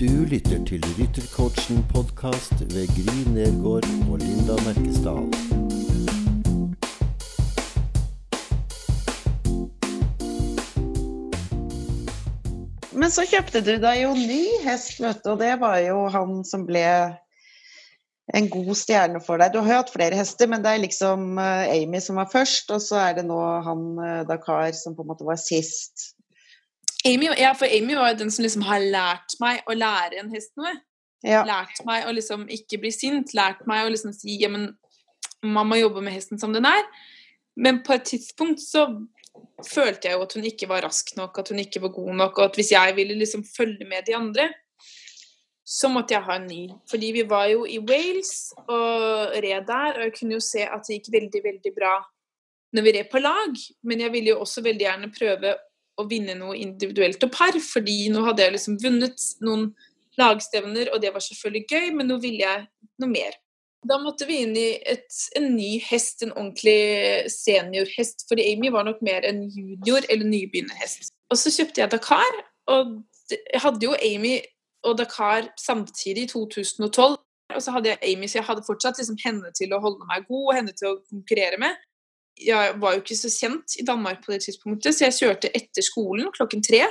Du lytter til Ryttercoachen podkast ved Gry Nergård og Linda Merkesdal. Men så kjøpte du deg jo ny hest, vet du, og det var jo han som ble en god stjerne for deg. Du har jo hatt flere hester, men det er liksom eh, Amy som var først, og så er det nå han eh, Dakar som på en måte var sist. Amy, ja, for Amy var jo den som liksom har lært meg å lære en hest noe. Ja. Lært meg å liksom ikke bli sint. Lært meg å liksom si ja, men man må jobbe med hesten som den er. Men på et tidspunkt så følte jeg jo at hun ikke var rask nok, at hun ikke var god nok, og at hvis jeg ville liksom følge med de andre, så måtte jeg ha en ny. Fordi vi var jo i Wales og red der, og jeg kunne jo se at det gikk veldig, veldig bra når vi red på lag. Men jeg ville jo også veldig gjerne prøve å vinne noe individuelt og par, fordi nå hadde jeg liksom vunnet noen lagstevner, og det var selvfølgelig gøy, men nå ville jeg noe mer. Da måtte vi inn i et, en ny hest, en ordentlig seniorhest, fordi Amy var nok mer en junior- eller nybegynnerhest. Og så kjøpte jeg Dakar, og jeg hadde jo Amy og Dakar samtidig i 2012. Og så hadde jeg Amy, så jeg hadde fortsatt liksom henne til å holde meg god og henne til å konkurrere med. Jeg var jo ikke så kjent i Danmark på det tidspunktet, så jeg kjørte etter skolen klokken tre.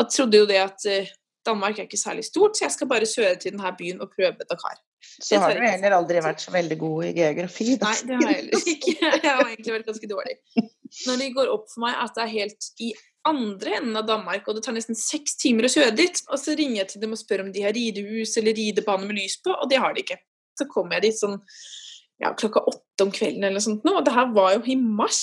Og trodde jo det at eh, Danmark er ikke særlig stort, så jeg skal bare kjøre til denne byen og prøve Dakar. Så har du heller aldri vært så veldig god i geografi. Da. Nei, det har jeg heller ikke. Jeg har egentlig vært ganske dårlig. Når det går opp for meg at det er helt i andre enden av Danmark, og det tar nesten seks timer å kjøre dit, og så ringer jeg til dem og spør om de har ridehus eller ridebane med lys på, og det har de ikke. Så kommer jeg dit sånn ja, klokka åtte om kvelden eller noe sånt nå, det her var jo i mars.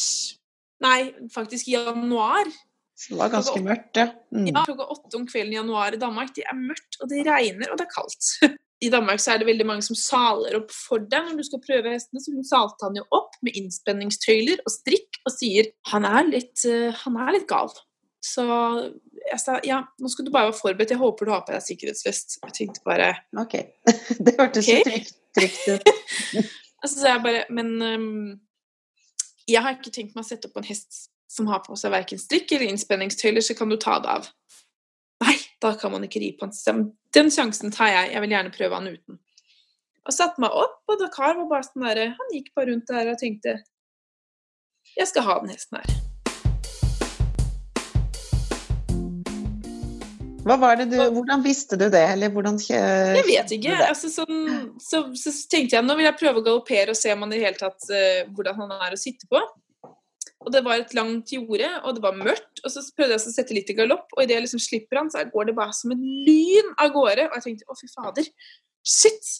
Nei, faktisk i januar. Så det var ganske mørkt, ja. Mm. Ja, klokka åtte om kvelden i januar i Danmark. Det er mørkt, og det regner, og det er kaldt. I Danmark så er det veldig mange som saler opp for deg når du skal prøve hestene, så hun salte han jo opp med innspenningstøyler og strikk og sier han er litt, uh, han er litt gal. Så jeg sa ja, nå skal du bare være forberedt, jeg håper du har på deg sikkerhetsvest. Jeg tenkte bare Ok. Det hørtes så trygt. trygt ut. altså, så jeg bare Men um, jeg har ikke tenkt meg å sette opp en hest som har på seg verken strikk eller innspenningstøyler, så kan du ta det av. Nei, da kan man ikke ri på en stem. Den sjansen tar jeg, jeg vil gjerne prøve han uten. Og satte meg opp, og Dakar var bare sånn derre Han gikk bare rundt der og tenkte Jeg skal ha den hesten her. Du, hvordan visste du det, eller hvordan Jeg vet ikke. Altså, sånn, så, så tenkte jeg nå vil jeg prøve å galoppere og se om han i det hele tatt uh, hvordan han er å sitte på. Og det var et langt jorde, og det var mørkt. Og så prøvde jeg å sette litt i galopp, og idet jeg liksom slipper han, så går det bare som en lyn av gårde. Og jeg tenkte å, fy fader. Shit!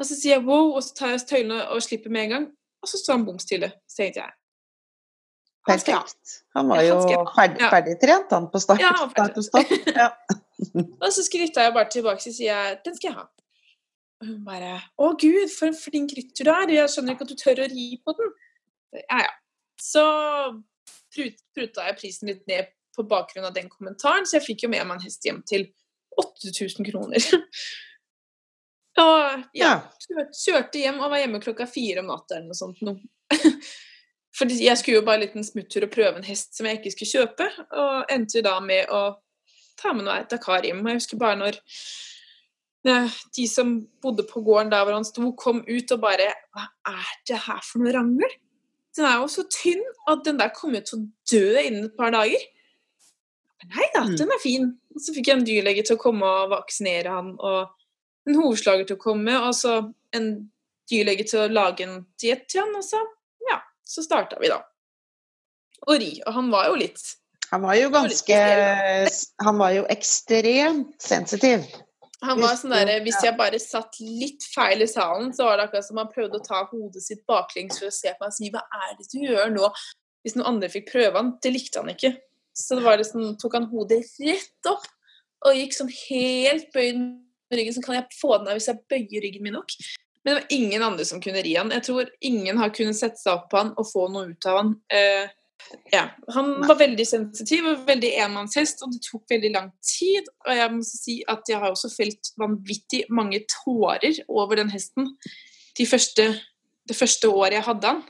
Og så sier jeg wow, og så tar jeg tøylene og slipper med en gang. Og så står han bom stille. Så tenkte jeg han skal jeg ha. Perfekt. Han var jo ferdig, trent ferdigtrent, han, på start, Ja, han start og stopp. Ja. Og så skrytta jeg bare tilbake og sier jeg, den skal jeg ha. Og hun bare Å gud, for en flink rytter du er. Jeg skjønner ikke at du tør å ri på den. Ja ja. Så prut, pruta jeg prisen litt ned på bakgrunn av den kommentaren, så jeg fikk jo med meg en hest hjem til 8000 kroner. Og ja, Ja. kjørte hjem og var hjemme klokka fire om natta eller noe sånt. Noe. Fordi jeg skulle jo bare en liten smuttur og prøve en hest som jeg ikke skulle kjøpe, og endte jo da med å ta med noe av Dakarim. Og jeg husker bare når de som bodde på gården der hvor han sto, kom ut og bare Hva er det her for noe rangel? Den er jo så tynn at den der kommer til å dø innen et par dager. Men nei da, Mm. den er fin. Og så fikk jeg en dyrlege til å komme og vaksinere han, og en hovslager til å komme, og så en dyrlege til å lage en diett til han, og så starta vi da. Å ri. Og han var jo litt Han var jo ganske Han var jo ekstremt sensitiv. Han var sånn derre Hvis jeg bare satt litt feil i salen, så var det akkurat som han prøvde å ta hodet sitt baklengs for å se på meg og si 'Hva er det du gjør nå?' Hvis noen andre fikk prøve han, det likte han ikke. Så det var liksom, tok han hodet rett opp og gikk sånn helt bøyd med ryggen. Så kan jeg få den av hvis jeg bøyer ryggen min nok. Men det var ingen andre som kunne ri han. Jeg tror ingen har kunnet sette seg opp på han og få noe ut av han. Uh, ja. Han var veldig sensitiv og veldig enmannshest, og det tok veldig lang tid. Og jeg må si at jeg har også felt vanvittig mange tårer over den hesten de første, det første året jeg hadde han.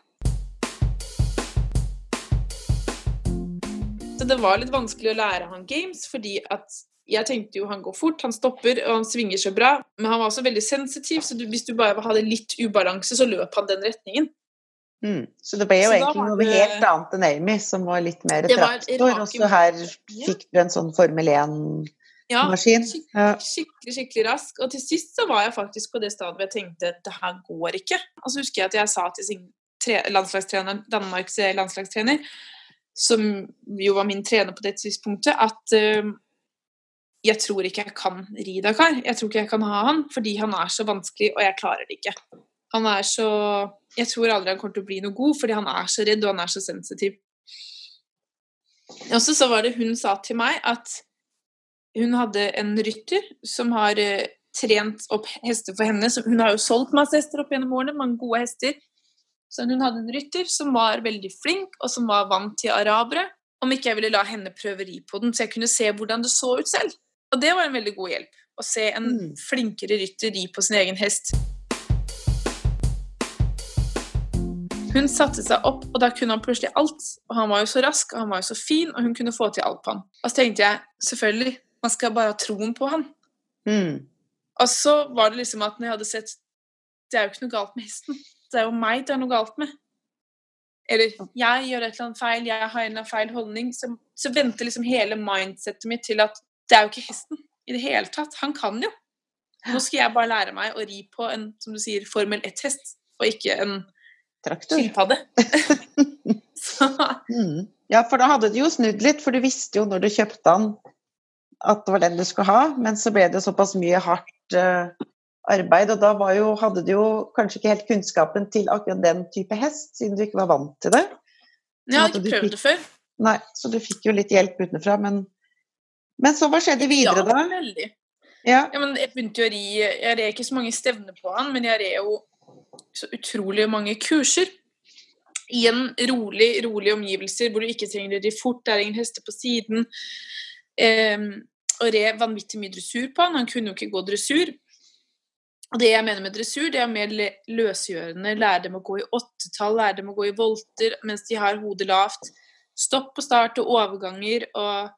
Så det var litt vanskelig å lære han games, fordi at Jeg tenkte jo han går fort, han stopper, og han svinger så bra. Men han var også veldig sensitiv, så du, hvis du bare hadde litt ubalanse, så løp han den retningen. Mm. Så det ble jo Så egentlig noe det- helt annet enn Amy, som var litt mer traktor, og så her fikk du en sånn Formel 1-maskin. Ja, skik- skikkelig, skikkelig rask. Og til sist så var jeg faktisk på det stadiet hvor jeg tenkte det her går ikke. Og så husker jeg at jeg sa til sin landslagstrener, Danmarks landslagstrener, som jo var min trener på det tidspunktet, at eh, jeg tror ikke jeg kan ri Dakar. Jeg tror ikke jeg kan ha han, fordi han er så vanskelig, og jeg klarer det ikke. Han er så Jeg tror aldri han kommer til å bli noe god, fordi han er så redd, og han er så sensitiv. Og så var det hun sa til meg at hun hadde en rytter som har eh, trent opp hester for henne. Hun har jo solgt masse hester opp gjennom årene, mange gode hester. Så hun hadde en rytter som var veldig flink, og som var vant til arabere. Om ikke jeg ville la henne prøve ri på den, så jeg kunne se hvordan det så ut selv. Og det var en veldig god hjelp. Å se en Mm. flinkere rytter ri på sin egen hest. Hun satte seg opp, og da kunne han plutselig alt. Og han var jo så rask, og han var jo så fin, og hun kunne få til alt på han. Og så tenkte jeg, selvfølgelig, man skal bare ha troen på han. Mm. Og så var det liksom at når jeg hadde sett Det er jo ikke noe galt med hesten. Det er jo meg det er noe galt med. Eller jeg gjør et eller annet feil, jeg har en eller annen feil holdning. Så, så venter liksom hele mindsettet mitt til at det er jo ikke hesten i det hele tatt. Han kan jo. Nå skal jeg bare lære meg å ri på en som du sier, Formel 1-hest, og ikke en Traktor. skilpadde. Mm. Ja, for da hadde du jo snudd litt, for du visste jo når du kjøpte den at det var den du skulle ha, men så ble det såpass mye hardt uh, arbeid, og da var jo, hadde du jo kanskje ikke helt kunnskapen til akkurat den type hest, siden du ikke var vant til det. jeg hadde ikke prøvd det før. Nei, så du fikk jo litt hjelp utenfra, men Men så hva skjedde videre, da? veldig. Ja. Ja, men jeg begynte jo å ri Jeg red ikke så mange stevner på han, men jeg red jo så utrolig mange kurser. I en rolig, rolig omgivelser hvor du ikke trenger å ri fort, det er ingen hester på siden. Um, og red vanvittig mye dressur på han. Han kunne jo ikke gå dressur. Og det jeg mener med dressur, det er mer løsgjørende. Lære dem å gå i åttetall, lære dem å gå i volter mens de har hodet lavt. Stopp og start og overganger og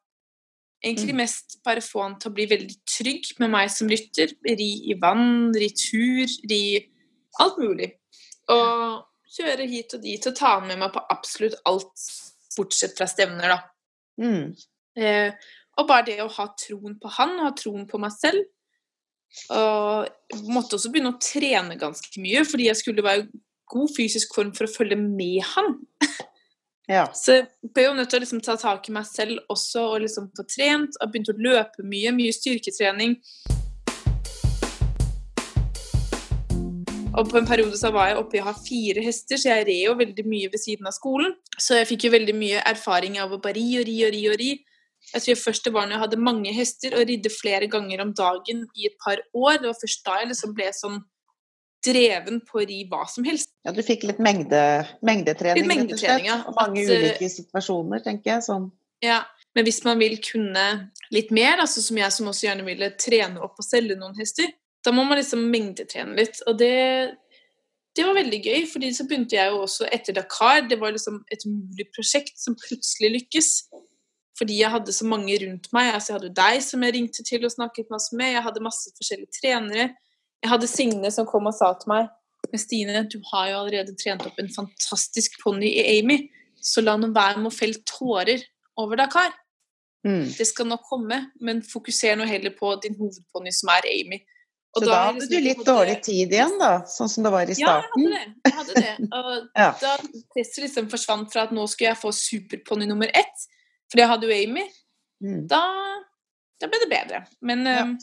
egentlig mest bare få han til å bli veldig trygg med meg som lytter. Ri i vann, ri tur, ri alt mulig. Og kjøre hit og dit og ta han med meg på absolutt alt, bortsett fra stevner, da. Mm. Eh, og bare det å ha troen på han, og ha troen på meg selv. Og jeg måtte også begynne å trene ganske mye, fordi jeg skulle være i god fysisk form for å følge med han. Ja. Så jeg ble jo nødt til å liksom ta tak i meg selv også og liksom få trent. Og begynte å løpe mye, mye styrketrening. Og på en periode så var jeg oppe i å ha fire hester, så jeg red jo veldig mye ved siden av skolen. Så jeg fikk jo veldig mye erfaring av å bare ri og ri og ri og ri. Jeg tror først det var når jeg hadde mange hester og ridde flere ganger om dagen i et par år. Det var først da jeg liksom ble sånn dreven på å ri hva som helst. ja, du fikk litt mengde, mengdetrening, Litt mengdetrening, rett Og mange At, ulike situasjoner, tenker jeg. Sånn. Ja, men hvis man vil kunne litt mer, altså som jeg som også gjerne ville trene opp og selge noen hester, da må man liksom mengdetrene litt. Og det, det var veldig gøy, fordi så begynte jeg jo også etter Dakar. Det var liksom et mulig prosjekt som plutselig lykkes. Fordi jeg hadde så mange rundt meg. Altså jeg hadde deg som jeg ringte til og snakket masse med. Jeg hadde masse forskjellige trenere. Jeg hadde Signe som kom og sa til meg Men Stine, du har jo allerede trent opp en fantastisk ponni i Amy, så la nå være med å felle tårer over Dakar. Mm. Det skal nok komme, men fokuser nå heller på din hovedponni, som er Amy. Og Så da hadde liksom du litt dårlig tid igjen, da, sånn som det var i Ja, jeg starten? hadde det. Jeg hadde det. Og Ja. da presset liksom forsvant fra at nå skulle jeg få superponni nummer ett, for jeg hadde jo Amy, Mm. da, da ble det bedre. Men Ja. um,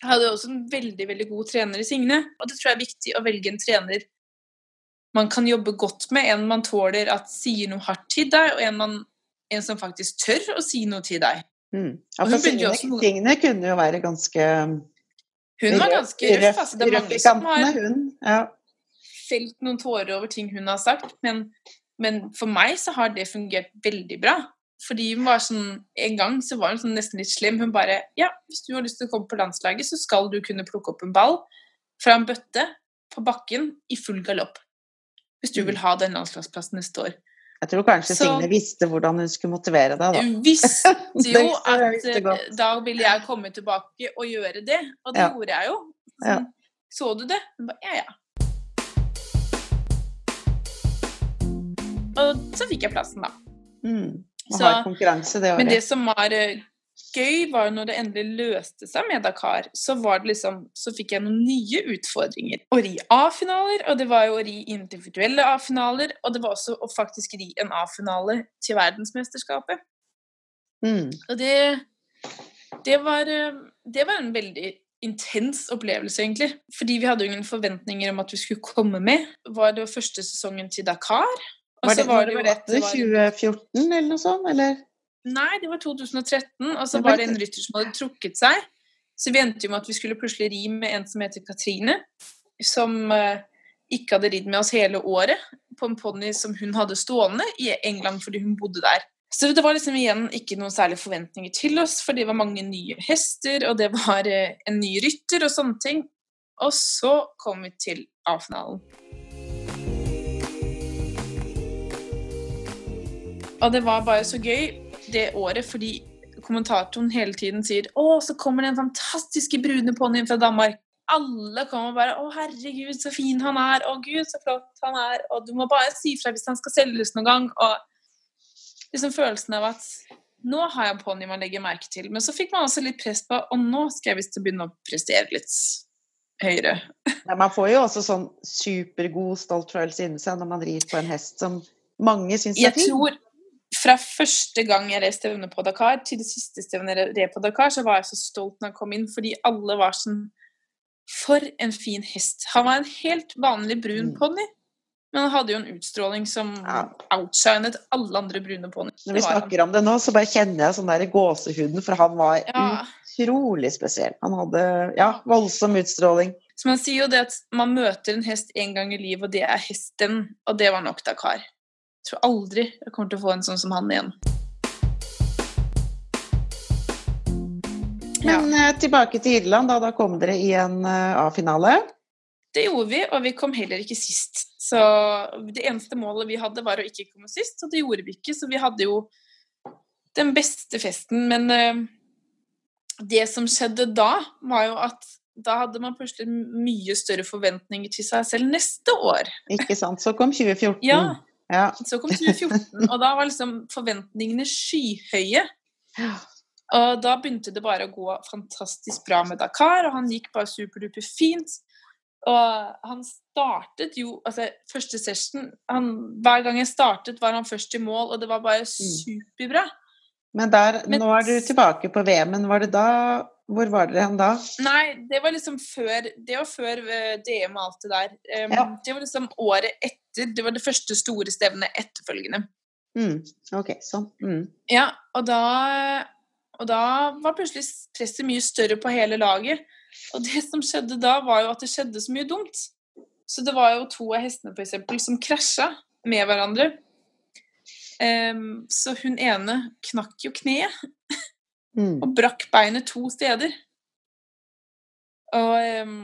jeg hadde også en veldig veldig god trener i Signe, og det tror jeg er viktig å velge en trener man kan jobbe godt med, en man tåler at sier noe hardt til deg, og en, man, en som faktisk tør å si noe til deg. Mm. Ja, for Signe, også Signe kunne jo være ganske Hun var ganske røff. røff- Altså, det er mange som har hun. Ja. felt noen tårer over ting hun har sagt, men, men for meg så har det fungert veldig bra. Fordi hun var sånn, En gang så var hun sånn nesten litt slem. Hun bare Ja, hvis du har lyst til å komme på landslaget, så skal du kunne plukke opp en ball fra en bøtte på bakken i full galopp. Hvis du Mm. vil ha den landslagsplassen neste år. Jeg tror kanskje Så- Signe visste hvordan hun skulle motivere deg, da. Hun visste jo at eh, da ville jeg komme tilbake og gjøre det, og det Ja. gjorde jeg jo. Ja. Sånn, Så du det? Hun ba, ja, ja. Og så fikk jeg plassen, da. Mm. Så- konkurranse det Men det som var eh, gøy, var jo når det endelig løste seg med Dakar, så var det liksom Så fikk jeg noen nye utfordringer. Å ri A-finaler, og det var jo å ri individuelle A-finaler, og det var også å faktisk ri en A-finale til verdensmesterskapet. Mm. Og det det var, eh, det var en veldig intens opplevelse, egentlig. Fordi vi hadde jo ingen forventninger om at vi skulle komme med. Var det første sesongen til Dakar. Var så det, var det jo det etter var- 2014 eller noe sånt, eller? Nei, det var 2013, og så var var det en rytter som hadde trukket seg. Så vi endte jo med at vi skulle plutselig ri med en som heter Katrine, som eh, ikke hadde ridd med oss hele året, på en ponni som hun hadde stående i England fordi hun bodde der. Så det var liksom igjen ikke noen særlige forventninger til oss, for det var mange nye hester, og det var eh, en ny rytter og sånne ting. Og så kom vi til A-finalen. Og det var bare så gøy det året, fordi kommentatoren hele tiden sier Å, så kommer den fantastiske brune ponnien fra Danmark. Alle kommer og bare Å, herregud, så fin han er. Å, gud, så flott han er. Og du må bare si fra hvis han skal selges noen gang. Og liksom følelsen av at nå har jeg en ponni man legger merke til. Men så fikk man også litt press på Og nå skal jeg visst begynne å prestere litt høyere. Nei, man får jo også sånn supergod stolt følelse inni seg når man rir på en hest som mange syns er Jeg tror fra første gang jeg reiste stevne på Dakar, til det siste stevnet jeg red på Dakar, så var jeg så stolt når jeg kom inn, fordi alle var sånn For en fin hest. Han var en helt vanlig brun Mm. ponni, men han hadde jo en utstråling som Ja. outshinet alle andre brune ponnier. Når vi snakker om det nå, så bare kjenner jeg sånn der gåsehuden, for han var Ja. utrolig spesiell. Han hadde ja, voldsom utstråling. Så man sier jo det at man møter en hest en gang i livet, og det er hesten, og det var nok Dakar. Tror aldri jeg kommer til å få en sånn som han igjen. Men ja. tilbake til Irland, da, da kom dere i en eh, A-finale. Det gjorde vi, og vi kom heller ikke sist. Så det eneste målet vi hadde, var å ikke komme sist, og det gjorde vi ikke. Så vi hadde jo den beste festen, men eh, det som skjedde da, var jo at da hadde man plutselig mye større forventninger til seg selv neste år. Ikke sant? Så kom 2014. Ja, Ja. så kom 2014, og da var liksom forventningene skyhøye. Og da begynte det bare å gå fantastisk bra med Dakar, og han gikk bare superduper fint. Og han startet jo Altså, første session han, Hver gang jeg startet, var han først i mål, og det var bare superbra. Men der, Men- nå er du tilbake på VM-en. Var det da Hvor var dere hen da? Nei, det var liksom før Det var før eh, DM og alt det der. Um, Ja. Det var liksom året etter. Det var det første store stevnet etterfølgende. Mm. Ok, sånn. Mm. Ja, og da, og da var plutselig presset mye større på hele laget. Og det som skjedde da, var jo at det skjedde så mye dumt. Så det var jo to av hestene for eksempel, som krasja med hverandre. Um, så hun ene knakk jo kneet Mm. og brakk beinet to steder. Og um,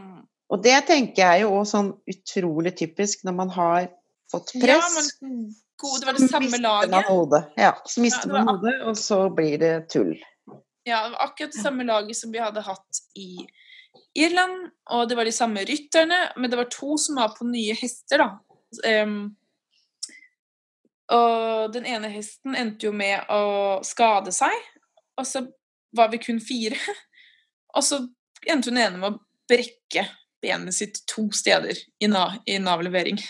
Og det tenker jeg jo også sånn utrolig typisk når man har fått ja, press. men god, det var det samme laget. Ja, så mister Ja, man hodet, og så blir det tull. Ja, det var akkurat det samme laget som vi hadde hatt i Irland, og det var de samme rytterne, men det var to som var på nye hester, da. Um, og den ene hesten endte jo med å skade seg, og så var vi kun fire. Og så endte hun ene med å brekke benet sitt to steder i, na i Nav-levering.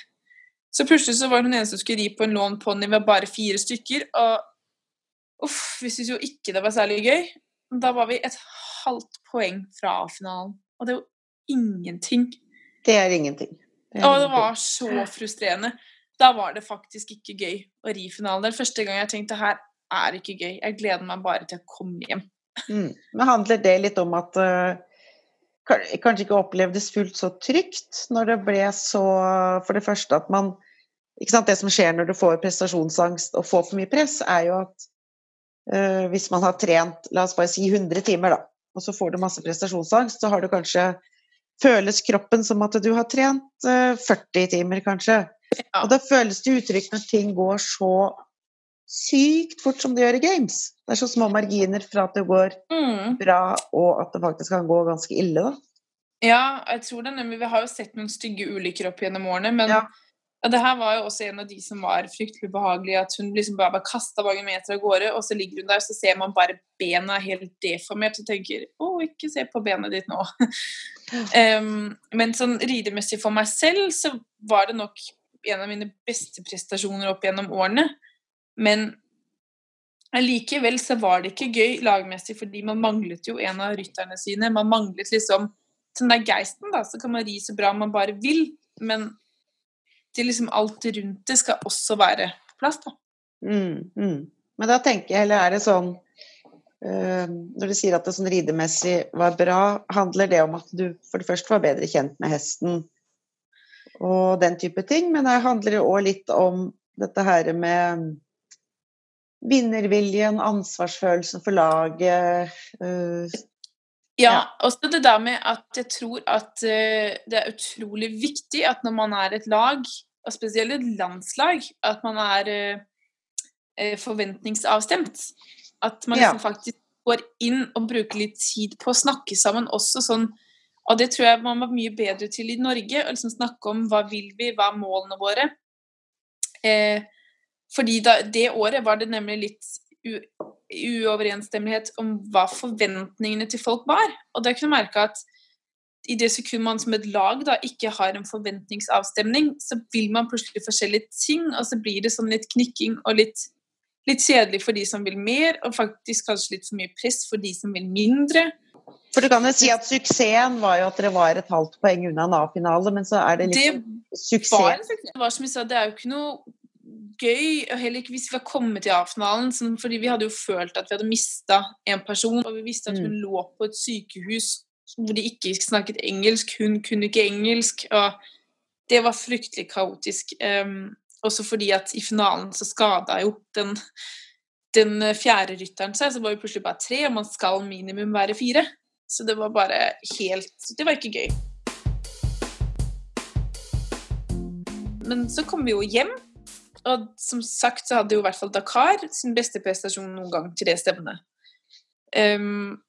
Så plutselig så var hun eneste som skulle ri på en lån ponni med bare fire stykker, og uff, vi syntes jo ikke det var særlig gøy. Da var vi et halvt poeng fra A-finalen, og det er jo ingenting. Det er ingenting. Det er Og det var så frustrerende. Da var det faktisk ikke gøy å ri finalen. Det er første gang jeg tenkte her er ikke gøy. Jeg gleder meg bare til å komme hjem. Mm. Men handler det litt om at eh, kanskje ikke opplevdes fullt så trygt når det ble så For det første at man ikke sant, Det som skjer når du får prestasjonsangst og får for mye press, er jo at eh, hvis man har trent la oss bare si 100 timer, da, og så får du masse prestasjonsangst, så har du kanskje Føles kroppen som at du har trent eh, 40 timer, kanskje. Ja. Og da føles det utrygt når ting går så sykt fort som det gjør i games. Det er så små marginer fra at det går Mm. bra, og at det faktisk kan gå ganske ille, da. Ja, jeg tror det. nemlig. Vi har jo sett noen stygge ulykker opp gjennom årene, men Ja. ja, det her var jo også en av de som var fryktelig behagelig. At hun liksom bare, bare kasta mange meter av gårde, og så ligger hun der, så ser man bare bena helt deformert, og tenker 'Å, ikke se på benet ditt nå'. um, men sånn ridemessig for meg selv, så var det nok en av mine beste prestasjoner opp gjennom årene. Men allikevel så var det ikke gøy lagmessig, fordi man manglet jo en av rytterne sine. Man manglet liksom den der geisten, da. Så kan man ri så bra man bare vil, men det liksom alt rundt det skal også være på plass, da. Mm, mm. Men da tenker jeg heller er det sånn eh, Når du sier at det sånn ridemessig var bra, handler det om at du for det første var bedre kjent med hesten og den type ting, men det handler jo òg litt om dette her med vinnerviljen, ansvarsfølelsen for laget Uh, Ja, Ja. også det der med at jeg tror at uh, det er utrolig viktig at når man er et lag, og spesielt et landslag, at man er eh, forventningsavstemt. At man Ja. liksom faktisk går inn og bruker litt tid på å snakke sammen også sånn Og det tror jeg man var mye bedre til i Norge, å liksom snakke om hva vil vi, hva er målene våre. Eh, fordi da, det året var det nemlig litt uoverensstemmelighet om hva forventningene til folk var. Og da kunne jeg merke at i det sekund man som et lag da ikke har en forventningsavstemning, så vil man plutselig forskjellige ting, og så blir det sånn litt knikking og litt, litt kjedelig for de som vil mer, og faktisk kanskje litt for mye press for de som vil mindre. For du kan jo si at suksessen var jo at dere var et halvt poeng unna en A-finale, men så er det Det liksom var suksess. en suksess. Det var som jeg sa, det er jo ikke noe gøy, og heller ikke hvis vi var kommet til A-finalen, sånn, fordi vi hadde jo følt at vi hadde mista en person, og vi visste at hun lå på et sykehus hvor de ikke snakket engelsk, hun kunne ikke engelsk, og det var fryktelig kaotisk. Um, også fordi at i finalen så skada jo den, den fjerde rytteren seg, så var vi plutselig bare tre, og man skal minimum være fire. Så det var bare helt Det var ikke gøy. Men så kom vi jo hjem, og som sagt så hadde jo i hvert fall Dakar sin beste prestasjon noen gang til det stevnet. Um,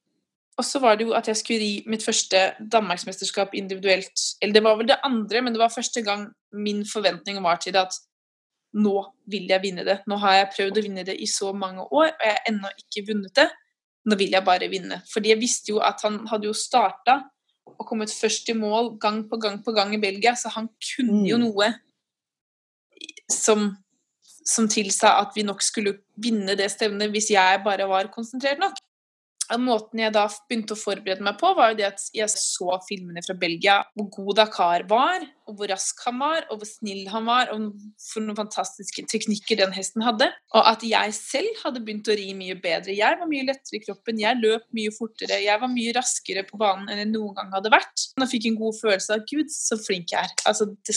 og så var det jo at jeg skulle ri mitt første danmarksmesterskap individuelt. Eller det var vel det andre, men det var første gang min forventning var til det at nå vil jeg vinne det. Nå har jeg prøvd å vinne det i så mange år, og jeg har ennå ikke vunnet det. Nå vil jeg bare vinne. Fordi jeg visste jo at han hadde jo starta og kommet først i mål gang på gang på gang i Belgia, så han kunne jo Mm. noe som, som tilsa at vi nok skulle vinne det stevnet hvis jeg bare var konsentrert nok. Måten jeg da begynte å forberede meg på, var jo det at jeg så filmene fra Belgia, hvor god Dakar var, og hvor rask han var, og hvor snill han var, og for noen fantastiske teknikker den hesten hadde. Og at jeg selv hadde begynt å ri mye bedre. Jeg var mye lettere i kroppen, jeg løp mye fortere, jeg var mye raskere på banen enn jeg noen gang hadde vært. Og fikk en god følelse av gud, så flink jeg er. Altså, det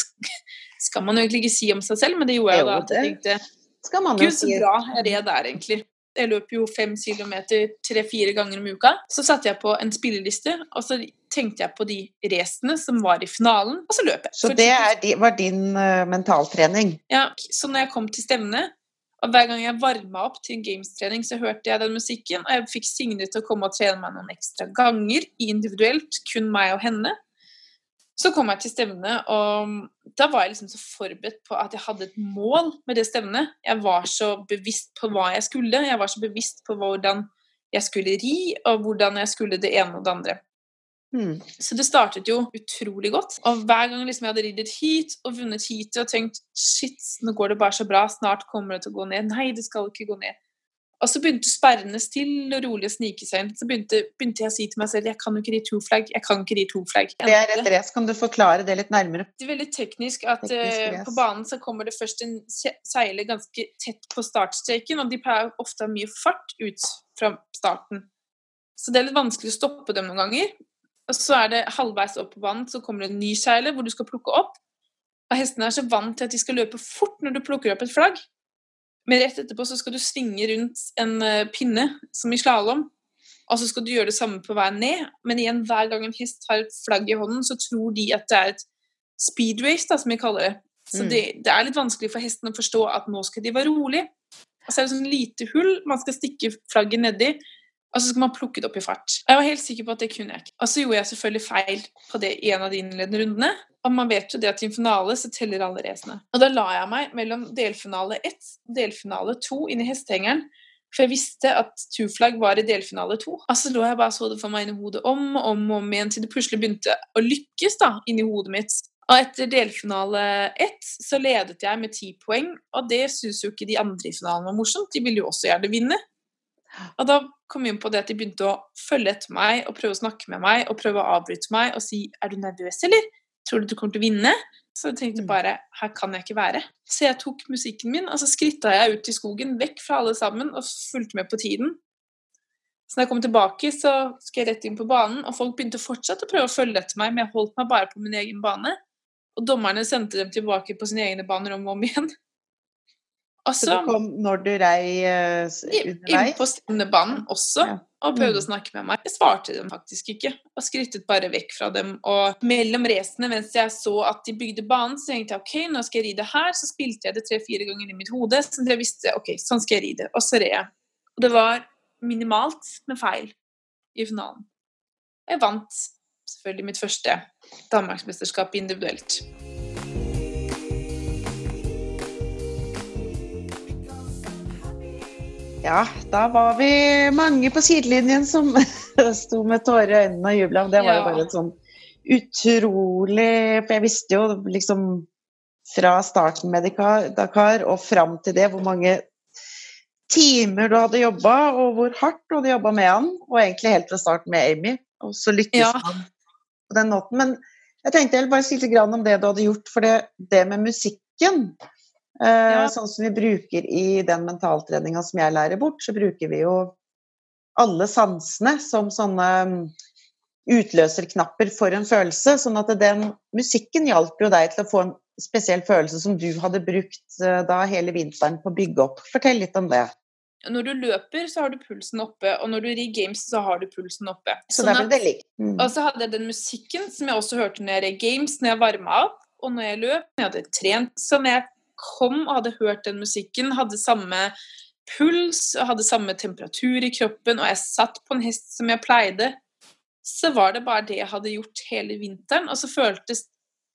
skal man jo egentlig ikke si om seg selv, men det gjorde jeg jo da. Jeg tenkte Skal man jo Gud, så bra jeg det der, egentlig. Jeg løp jo fem kilometer tre-fire ganger om uka. Så satte jeg på en spilleliste, og så tenkte jeg på de racene som var i finalen, og så løp jeg. Så det er, var din uh, mentaltrening? ja, så når jeg kom til stevnet, og hver gang jeg varma opp til en gamestrening, så hørte jeg den musikken, og jeg fikk Signe til å komme og trene meg noen ekstra ganger, individuelt, kun meg og henne. Så kom jeg til stevnet, og da var jeg liksom så forberedt på at jeg hadde et mål med det stevnet. Jeg var så bevisst på hva jeg skulle, jeg var så bevisst på hvordan jeg skulle ri, og hvordan jeg skulle det ene og det andre. Mm. Så det startet jo utrolig godt. Og hver gang liksom jeg hadde ridd hit og vunnet heatet og tenkt shit, nå går det bare så bra, snart kommer det til å gå ned. Nei, det skal ikke gå ned. Og så begynte sperrene stille og rolig å snike seg inn. Så begynte, begynte jeg å si til meg selv jeg kan jo ikke ri to flagg. Jeg kan ikke ri to flagg. Det er et race. Kan du forklare det litt nærmere? Det er veldig teknisk at Teknisk uh, på banen så kommer det først en se- seiler ganske tett på startstreken, og de pleier ofte å ha mye fart ut fra starten. Så det er litt vanskelig å stoppe dem noen ganger. Og så er det halvveis opp på banen, så kommer det en ny seiler hvor du skal plukke opp. Og hestene er så vant til at de skal løpe fort når du plukker opp et flagg. Men rett etterpå så skal du svinge rundt en eh, pinne, som i slalåm. Og så skal du gjøre det samme på veien ned. Men igjen, hver gang en hest har et flagg i hånden, så tror de at det er et speed race, da, som vi kaller det. Så Mm. det, det er litt vanskelig for hesten å forstå at nå skal de være rolig. Og så er det sånn lite hull man skal stikke flagget nedi, og så skal man plukke det opp i fart. Jeg var helt sikker på at det kunne jeg ikke. Og så gjorde jeg selvfølgelig feil på det i en av de innledende rundene. Og man vet jo det at i en finale så teller alle racene. Og da la jeg meg mellom delfinale 1 og delfinale 2 inn i hestehengeren. For jeg visste at two flag var i delfinale 2. Altså lå jeg bare så det for meg inni hodet om og om, og om igjen til det plutselig begynte å lykkes da, inni hodet mitt. Og etter delfinale 1 så ledet jeg med ti poeng, og det syns jo ikke de andre i finalen var morsomt. De ville jo også gjerne vinne. Og da kom vi inn på det at de begynte å følge etter meg og prøve å snakke med meg og prøve å avbryte meg og si 'Er du nervøs, eller? Tror du du kommer til å vinne?' Så jeg tenkte Mm. bare 'Her kan jeg ikke være'. Så jeg tok musikken min, og så skritta jeg ut i skogen, vekk fra alle sammen, og fulgte med på tiden. Så når jeg kom tilbake, så skulle jeg rett inn på banen, og folk begynte fortsatt å prøve å følge etter meg, men jeg holdt meg bare på min egen bane. Og dommerne sendte dem tilbake på sine egne baner om og om igjen. Og Så du kom når du rei uh, underveis? inn på stevnebanen også Ja. og prøvde Mm. å snakke med meg. Jeg svarte dem faktisk ikke, og skrittet bare vekk fra dem. Og mellom racene, mens jeg så at de bygde banen, så tenkte jeg ok, nå skal jeg ride her. Så spilte jeg det tre-fire ganger i mitt hode, så jeg visste ok, sånn skal jeg ride. Og så red jeg. Og det var minimalt med feil i finalen. Jeg vant selvfølgelig mitt første danmarksmesterskap individuelt. Ja, da var vi mange på sidelinjen som sto med tårer i øynene og jubla. Det var jo bare et sånn utrolig For jeg visste jo liksom fra starten med Dakar, og fram til det hvor mange timer du hadde jobba, og hvor hardt du hadde jobba med han. Og egentlig helt fra starten med Amy. Og så lykkes Ja. han på den måten. Men jeg tenkte jeg ville bare si litt om det du hadde gjort. For det, det med musikken Ja. Sånn som vi bruker i den mentaltreninga som jeg lærer bort, så bruker vi jo alle sansene som sånne mm, utløserknapper for en følelse. Sånn at den musikken hjalp jo deg til å få en spesiell følelse som du hadde brukt eh, da hele vinteren på å bygge opp. Fortell litt om det. Når du løper, så har du pulsen oppe, og når du rir games, så har du pulsen oppe. Så Sånn at- det. Mm. Og så hadde jeg den musikken som jeg også hørte når jeg rir games, når jeg varma opp, og når jeg løp, når jeg hadde trent. som jeg kom og hadde hørt den musikken, hadde samme puls og hadde samme temperatur i kroppen, og jeg satt på en hest som jeg pleide, så var det bare det jeg hadde gjort hele vinteren. Og så føltes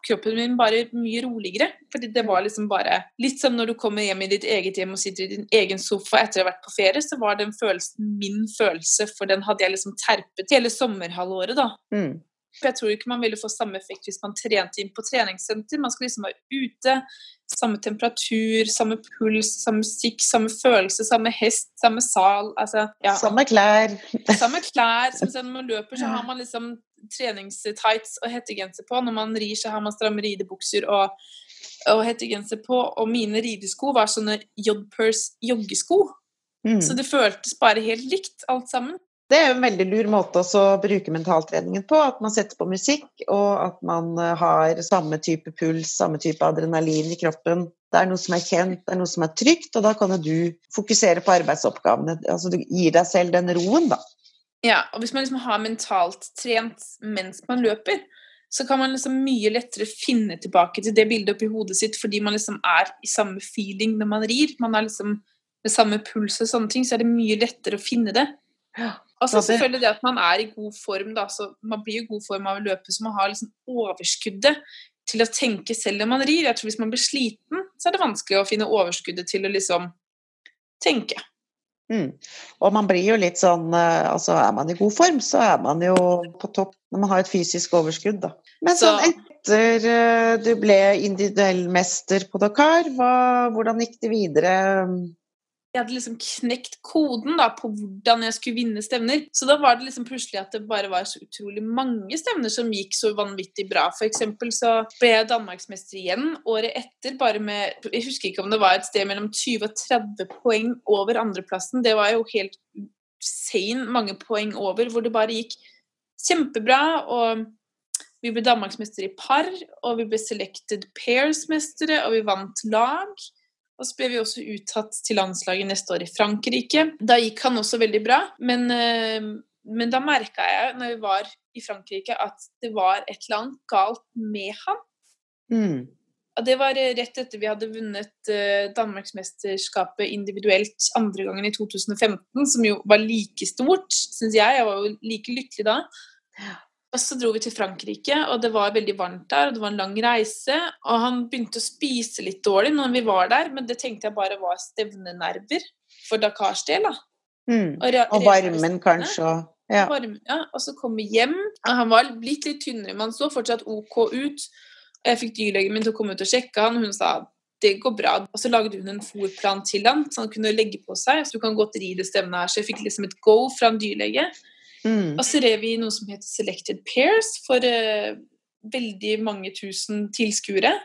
kroppen min bare mye roligere. Fordi det var liksom bare Litt som når du kommer hjem i ditt eget hjem og sitter i din egen sofa etter å ha vært på ferie, så var den følelsen min følelse, for den hadde jeg liksom terpet hele sommerhalvåret, da. Mm. For jeg tror ikke man ville få samme effekt hvis man trente inn på treningssenter. Man skal liksom være ute. Samme temperatur, samme puls, samme musikk, samme følelse, samme hest, samme sal. Altså, ja. Samme klær. Samme klær. Som når man løper, så har man liksom treningstights og hettegenser på. Når man rir, så har man stramme ridebukser og, og hettegenser på. Og mine ridesko var sånne Jodpers joggesko. Mm. Så det føltes bare helt likt, alt sammen. Det er en veldig lur måte å bruke mentaltreningen på. At man setter på musikk, og at man eh, har samme type puls, samme type adrenalin i kroppen. Det er noe som er kjent, det er noe som er trygt, og da kan du fokusere på arbeidsoppgavene. Altså du gir deg selv den roen, da. Ja, og hvis man liksom har mentalt trent mens man løper, så kan man liksom mye lettere finne tilbake til det bildet oppi hodet sitt, fordi man liksom er i samme feeling når man rir. Man er liksom med samme puls og sånne ting, så er det mye lettere å finne det. Og så selvfølgelig det at man er i god form, da. Så man blir i god form av å løpe, så man har liksom overskuddet til å tenke selv når man rir. Jeg tror hvis man blir sliten, så er det vanskelig å finne overskuddet til å liksom tenke. Mm. Og man blir jo litt sånn eh, Altså er man i god form, så er man jo på topp når man har et fysisk overskudd, da. Men Så- sånn etter eh, du ble individuell mester på Dakar, hva, hvordan gikk det videre? Jeg hadde liksom knekt koden da på hvordan jeg skulle vinne stevner. Så da var det liksom plutselig at det bare var så utrolig mange stevner som gikk så vanvittig bra. For eksempel så ble jeg danmarksmester igjen året etter, bare med Jeg husker ikke om det var et sted mellom 20 og 30 poeng over andreplassen. Det var jo helt sane mange poeng over, hvor det bare gikk kjempebra. Og vi ble danmarksmester i par, og vi ble selected pairs-mestere, og vi vant lag. Og så ble vi også uttatt til landslaget neste år i Frankrike. Da gikk han også veldig bra, men, eh, men da merka jeg når vi var i Frankrike at det var et eller annet galt med han. Mm. Og det var eh, rett etter vi hadde vunnet uh, Danmarksmesterskapet individuelt andre gangen i 2015, som jo var like stort, syns jeg. Jeg var jo like lykkelig da. Og så dro vi til Frankrike, og det var veldig varmt der, og det var en lang reise. Og han begynte å spise litt dårlig når vi var der, men det tenkte jeg bare var stevnenerver for Dakars del, da. Mm. Og, og varmen kanskje, og ja. Varmen, ja. Og så kom vi hjem, og han var blitt litt tynnere, men han så fortsatt OK ut. Jeg fikk dyrlegen min til å komme ut og sjekke han, og hun sa det går bra. Og så lagde hun en fòrplan til han, så han kunne legge på seg. Så du kan godt ri det stevnet her. Så jeg fikk liksom et go fra en dyrlege. Mm. Og så rev vi noe som heter Selected Pairs for uh, veldig mange tusen tilskuere.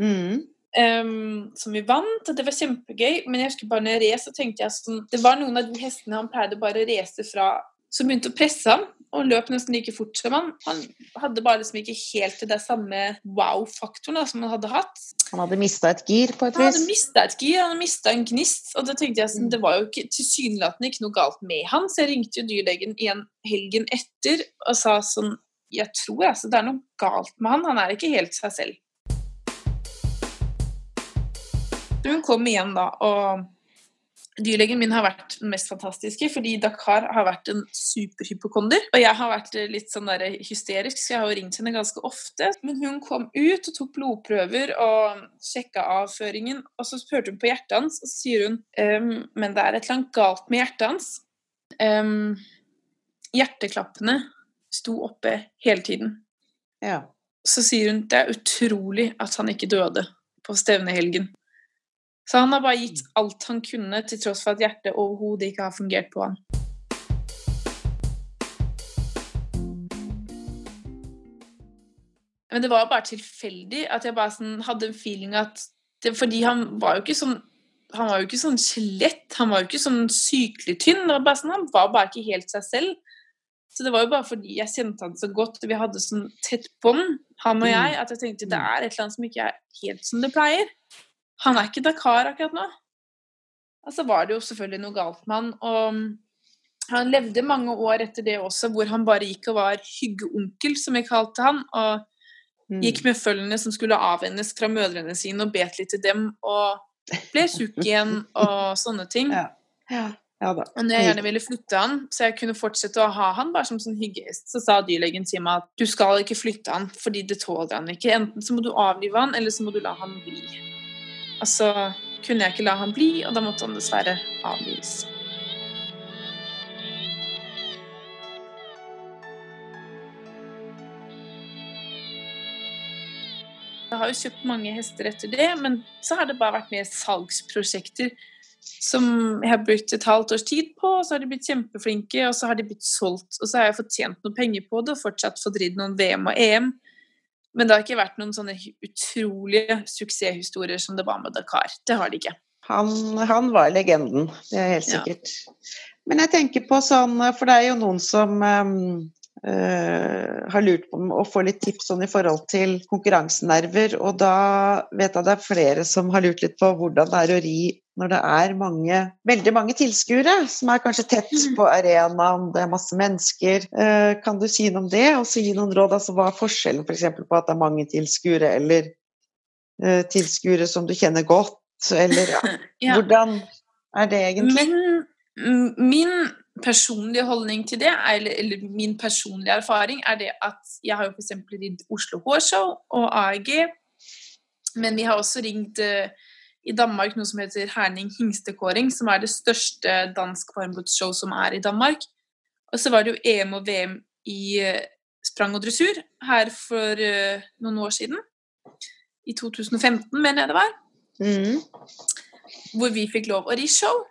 Mm. Um, som vi vant, og det var kjempegøy. Men jeg husker bare når jeg res, så tenkte jeg sånn Det var noen av de hestene han pleide bare å race fra som begynte å presse ham og løp nesten like fort som han. Han hadde bare liksom ikke helt det samme wow-faktoren som han hadde hatt. Han hadde mista et gir, på et vis? Han hadde mista et gir, han hadde mista en gnist. Og det tenkte jeg sånn, det var jo ikke tilsynelatende ikke noe galt med han, så jeg ringte jo dyrlegen igjen helgen etter og sa sånn Jeg tror altså det er noe galt med han, han er ikke helt seg selv. Hun kom igjen da og Dyrlegen min har vært den mest fantastiske, fordi Dakar har vært en superhypokonder. Og jeg har vært litt sånn der hysterisk, så jeg har jo ringt henne ganske ofte. Men hun kom ut og tok blodprøver og sjekka avføringen, og så spurte hun på hjertet hans, og så sier hun um, Men det er et eller annet galt med hjertet hans. Um, hjerteklappene sto oppe hele tiden. Ja. Så sier hun det er utrolig at han ikke døde på stevnehelgen. Så han har bare gitt alt han kunne, til tross for at hjertet overhodet ikke har fungert på han. Men det var bare tilfeldig at jeg bare sånn, hadde en feeling at det, Fordi han var jo ikke sånn han var jo ikke sånn skjelett, han var jo ikke sånn sykelig tynn. Det var bare sånn, han var bare ikke helt seg selv. Så det var jo bare fordi jeg kjente han så godt, og vi hadde sånn tett bånd, han og mm. jeg, at jeg tenkte det er et eller annet som ikke er helt som det pleier. Han er ikke Dakar akkurat nå. Altså var det jo selvfølgelig noe galt med han. Og han levde mange år etter det også, hvor han bare gikk og var hyggeonkel, som vi kalte han. Og mm. gikk med følgene som skulle avvennes fra mødrene sine, og bet litt til dem. Og ble tjukk igjen og sånne ting. Ja. Ja. Ja, og når jeg gjerne ville flytte han, så jeg kunne fortsette å ha han bare som sånn hyggehest, så sa dyrlegen til meg at du skal ikke flytte han fordi det tåler han ikke. Enten så må du avlive han, eller så må du la han bli. Og så kunne jeg ikke la han bli, og da måtte han dessverre avlives. Jeg har jo kjøpt mange hester etter det, men så har det bare vært mer salgsprosjekter som jeg har brukt et halvt års tid på, og så har de blitt kjempeflinke, og så har de blitt solgt. Og så har jeg fått tjent noen penger på det og fortsatt fått ridd noen VM og EM. Men det har ikke vært noen sånne utrolige suksesshistorier som det var med Dakar. Det har det ikke. Han, han var legenden, det er helt sikkert. Ja. Men jeg tenker på sånn, for det er jo noen som um, uh, har lurt på å få litt tips sånn i forhold til konkurransenerver, og da vet jeg det er flere som har lurt litt på hvordan det er å ri når det er mange, veldig mange tilskuere som er kanskje tett mm. på arenaen, det er masse mennesker. Eh, kan du si noe om det, og så gi noen råd? Altså, hva er forskjellen f.eks. For på at det er mange tilskuere, eller uh, tilskuere som du kjenner godt, eller ja. ja. Hvordan er det egentlig? Min, min personlige holdning til det, eller, eller, min personlige erfaring, er det at jeg har jo f.eks. ridd Oslo Hårshow og AEG, men vi har også ringt uh, i Danmark noe som heter Herning hingstekåring, som er det største dansk varmblodshow som er i Danmark. Og så var det jo EM og VM i eh, sprang og dressur her for uh, noen år siden. I 2015, mener jeg det var. Mm. Hvor vi fikk lov å ri show.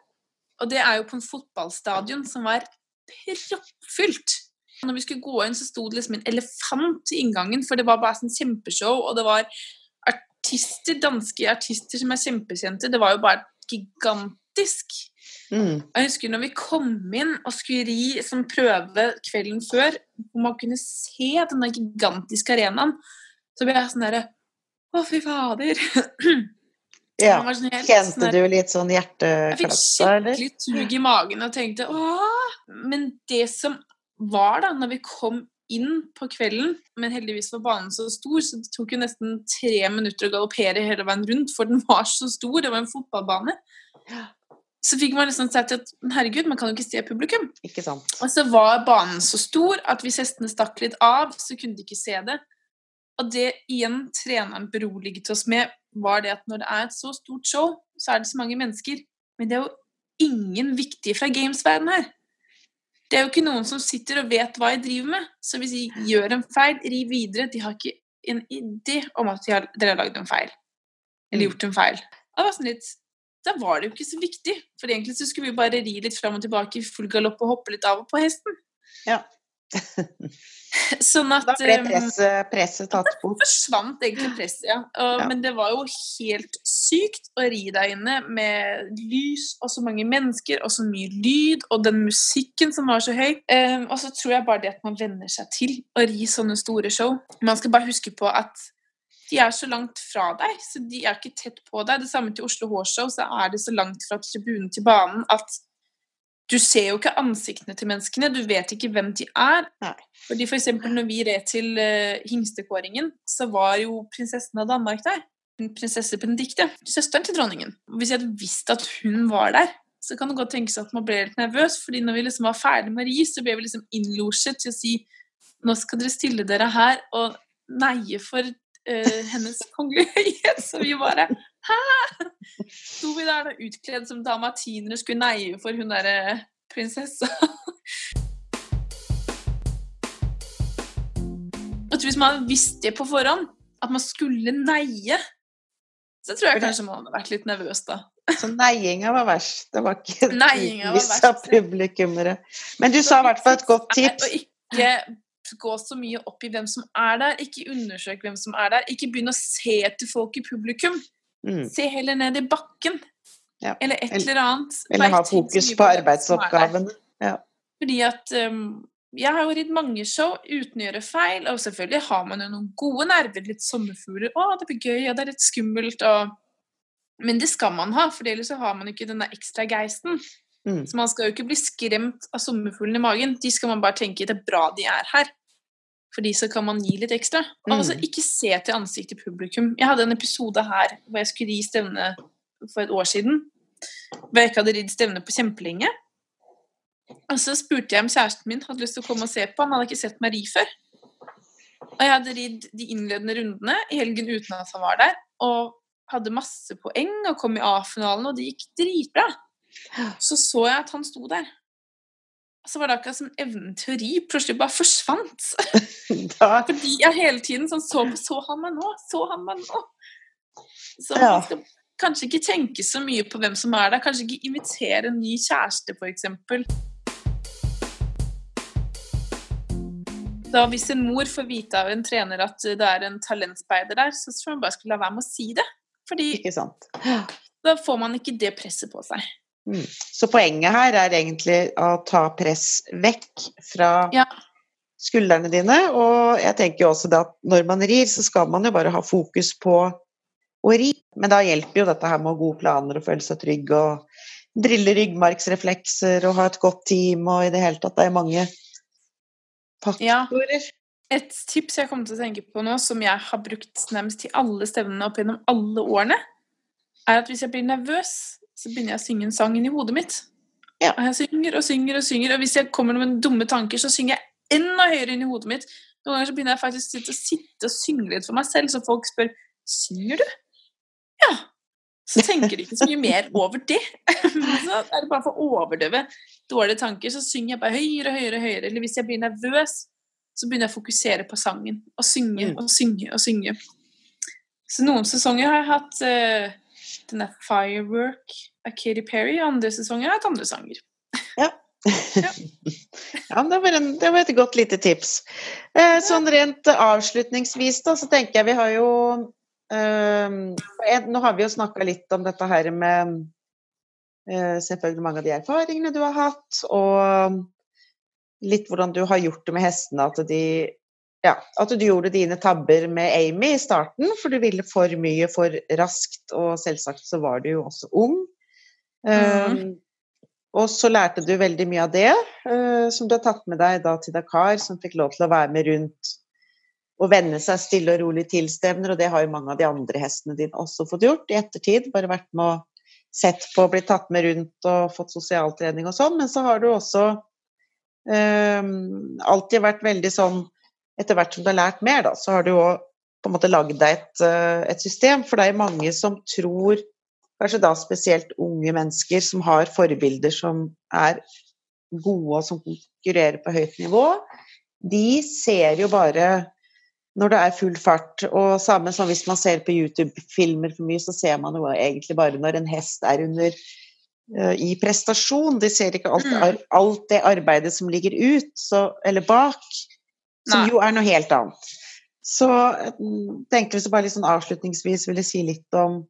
Og det er jo på en fotballstadion som var proppfylt. Når vi skulle gå inn, så sto det liksom en elefant i inngangen, for det var bare sånn kjempeshow, og det var artister, danske artister som er kjempekjente. Det var jo bare gigantisk. Mm. Jeg husker når vi kom inn og skulle ri som prøve kvelden før, hvor man kunne se denne gigantiske arenaen, så ble jeg sånn derre Å, fy fader. Ja. Sånn helt, Kjente sånn du litt sånn hjerteklapp Jeg fikk skikkelig tug i magen og tenkte åh. Men det som var da når vi kom inn på kvelden, men heldigvis var banen så stor, så det tok jo nesten tre minutter å galoppere hele veien rundt, for den var så stor. Det var en fotballbane. Så fikk man liksom sagt at herregud, man kan jo ikke se publikum. Ikke sant. Og så var banen så stor at hvis hestene stakk litt av, så kunne de ikke se det. Og det igjen treneren beroliget oss med, var det at når det er et så stort show, så er det så mange mennesker. Men det er jo ingen viktige fra games-verdenen her. Det er jo ikke noen som sitter og vet hva jeg driver med. Så hvis de gjør en feil, riv videre. De har ikke en idé om at de har, dere har lagd en feil. Eller gjort en feil. Og det var sånn litt da var det jo ikke så viktig. For egentlig så skulle vi bare ri litt fram og tilbake i full galopp og hoppe litt av og på hesten. Ja. sånn at Da ble um, presset, presset tatt bort. forsvant egentlig presset, ja. Og, Ja. Men det var jo helt sykt å ri der inne med lys og så mange mennesker og så mye lyd, og den musikken som var så høy. Um, og så tror jeg bare det at man venner seg til å ri sånne store show. Man skal bare huske på at de er så langt fra deg, så de er ikke tett på deg. Det samme til Oslo Hårshow, så er det så langt fra tribunen til banen at du ser jo ikke ansiktene til menneskene, du vet ikke hvem de er. Nei. Fordi for eksempel når vi red til uh, hingstekåringen, så var jo prinsessen av Danmark der. Prinsesse Benedicte, søsteren til dronningen. Hvis jeg hadde visst at hun var der, så kan det godt tenkes at man ble litt nervøs, fordi når vi liksom var ferdig med å ri, så ble vi liksom innlosjet til å si nå skal dere stille dere her og neie for uh, hennes kongelige høyhet. Så vi bare Hæ? Sto vi der da utkledd som dalmatinere og skulle neie for hun derre prinsessa? Jeg tror Hvis man hadde visst det på forhånd, at man skulle neie, så tror jeg kanskje man hadde vært litt nervøs da. Så neiinga var verst. Det var ikke var av publikummere. Men du sa i hvert fall et godt tips. Og ikke gå så mye opp i hvem som er der. Ikke undersøk hvem som er der. Ikke begynn å se etter folk i publikum. Mm. Se heller ned i bakken. Ja. Eller et Eller- annet. Eller ha fokus på arbeidsoppgavene. arbeidsoppgavene. Fordi at um, jeg har jo ridd mange show uten å gjøre feil, og selvfølgelig har man jo noen gode nerver, litt sommerfugler. Å, det blir gøy, og det er litt skummelt, og Men det skal man ha, for ellers så har man ikke den der ekstra geisten. Mm. Så man skal jo ikke bli skremt av sommerfuglene i magen. De skal man bare tenke det er bra de er her. Fordi så kan man gi litt ekstra. Altså, Mm. ikke se til ansiktet i publikum. Jeg hadde en episode her hvor jeg skulle gi stevne for et år siden. Hvor jeg ikke hadde ridd stevne på kjempelenge. Og så spurte jeg om kjæresten min hadde lyst til å komme og se på. Han hadde ikke sett meg ri før. Og jeg hadde ridd de innledende rundene i helgen uten at han var der. Og hadde masse poeng og kom i A-finalen, og det gikk dritbra. Så så jeg at han sto der. Så var det akkurat som evnen til å ri plutselig bare forsvant. Da, Fordi jeg hele tiden sånn så Så han meg nå? Så han meg nå? Så Ja. man skal kanskje ikke tenke så mye på hvem som er der. Kanskje ikke invitere en ny kjæreste, f.eks. Da hvis en mor får vite av en trener at det er en talentspeider der, så tror jeg hun bare skulle la være med å si det. Fordi da får man ikke det presset på seg. Mm. Så poenget her er egentlig å ta press vekk fra Ja. skuldrene dine. Og jeg tenker jo også det at når man rir, så skal man jo bare ha fokus på å ri. Men da hjelper jo dette her med gode planer og føle seg trygg og drille ryggmargsreflekser og ha et godt team og i det hele tatt. Det er mange Ja. Et tips jeg kommer til å tenke på nå, som jeg har brukt nærmest til alle stevnene opp gjennom alle årene, er at hvis jeg blir nervøs, så begynner jeg å synge en sang inn i hodet mitt. Ja. Og jeg synger og synger og synger, og hvis jeg kommer med dumme tanker, så synger jeg enda høyere inn i hodet mitt. Noen ganger så begynner jeg faktisk å sitte og synge litt for meg selv, så folk spør synger du? Ja. Så tenker de ikke så mye mer over det. så er det bare for å overdøve dårlige tanker, så synger jeg bare høyere, og høyere, høyere. Eller hvis jeg blir nervøs, så begynner jeg å fokusere på sangen. Og synge Mm. og synge og synge. Så noen sesonger har jeg hatt uh, den der 'Firework' av Katy Perry, andre sesonger er et andre sanger. Ja, men det var, en, det var et godt lite tips. Eh, sånn rent avslutningsvis, da, så tenker jeg vi har jo eh, Nå har vi jo snakka litt om dette her med eh, selvfølgelig mange av de erfaringene du har hatt, og litt hvordan du har gjort det med hestene. At, de, ja, at du gjorde dine tabber med Amy i starten, for du ville for mye for raskt, og selvsagt så var du jo også ung. Eh, Og så lærte du veldig mye av det, uh, som du har tatt med deg da til Dakar, som fikk lov til å være med rundt og venne seg stille og rolig til stevner, og det har jo mange av de andre hestene dine også fått gjort i ettertid. Bare vært med og sett på, blitt tatt med rundt og fått sosialtrening og sånn. Men så har du også um, alltid vært veldig sånn Etter hvert som du har lært mer, da, så har du jo på en måte lagd deg et, uh, et system. For det er mange som tror kanskje da spesielt unge mennesker som har forbilder som er gode og som konkurrerer på høyt nivå, de ser jo bare når det er full fart. Og samme som hvis man ser på YouTube-filmer for mye, så ser man jo egentlig bare når en hest er under uh, i prestasjon. De ser ikke alt, mm. alt, det arbeidet som ligger ut, så, eller bak, som Nei. jo er noe helt annet. Så jeg tenkte vi bare litt sånn avslutningsvis ville si litt om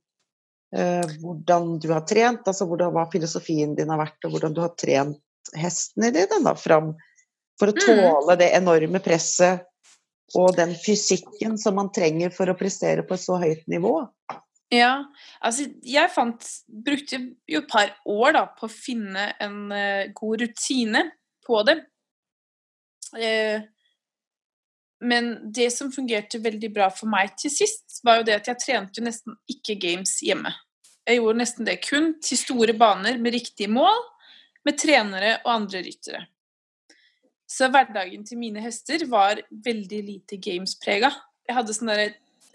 uh, hvordan du har trent, altså hvordan, hva filosofien din har vært, og hvordan du har trent hestene dine da, fram for å mm. tåle det enorme presset og den fysikken som man trenger for å prestere på et så høyt nivå. Ja, altså jeg fant Brukte jo et par år da på å finne en uh, god rutine på det. Uh, men det som fungerte veldig bra for meg til sist, var jo det at jeg trente jo nesten ikke games hjemme. Jeg gjorde nesten det kun til store baner med riktige mål, med trenere og andre ryttere. Så hverdagen til mine hester var veldig lite games-prega. Jeg hadde sånn